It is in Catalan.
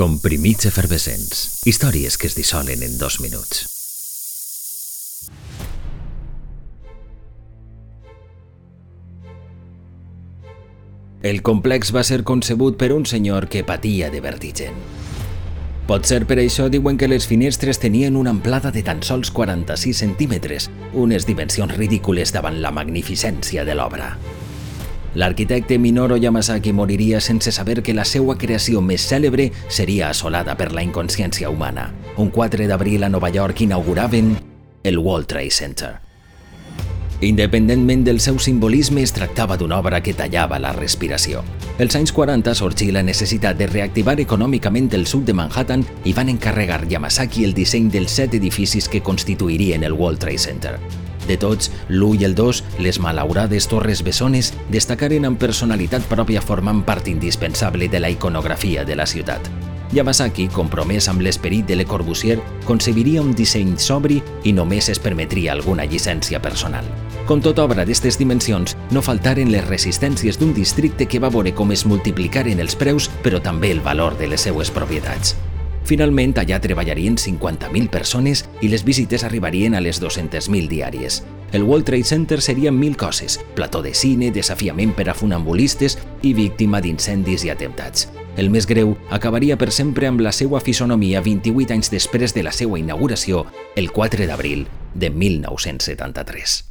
Comprimits efervescents. Històries que es dissolen en dos minuts. El complex va ser concebut per un senyor que patia de vertigen. Pot ser per això diuen que les finestres tenien una amplada de tan sols 46 centímetres, unes dimensions ridícules davant la magnificència de l'obra. L'arquitecte Minoru Yamasaki moriria sense saber que la seva creació més cèlebre seria assolada per la inconsciència humana. Un 4 d'abril a Nova York inauguraven el World Trade Center. Independentment del seu simbolisme, es tractava d'una obra que tallava la respiració. Els anys 40 sorgí la necessitat de reactivar econòmicament el sud de Manhattan i van encarregar Yamasaki el disseny dels set edificis que constituirien el World Trade Center. De tots, l'1 i el 2, les malaurades torres bessones, destacaren amb personalitat pròpia formant part indispensable de la iconografia de la ciutat. Yamasaki, compromès amb l'esperit de Le Corbusier, concebiria un disseny sobri i només es permetria alguna llicència personal. Com tota obra d'aquestes dimensions, no faltaren les resistències d'un districte que va veure com es multiplicaren els preus, però també el valor de les seues propietats. Finalment, allà treballarien 50.000 persones i les visites arribarien a les 200.000 diàries. El World Trade Center seria mil coses, plató de cine, desafiament per a funambulistes i víctima d'incendis i atemptats. El més greu acabaria per sempre amb la seva fisonomia 28 anys després de la seva inauguració, el 4 d'abril de 1973.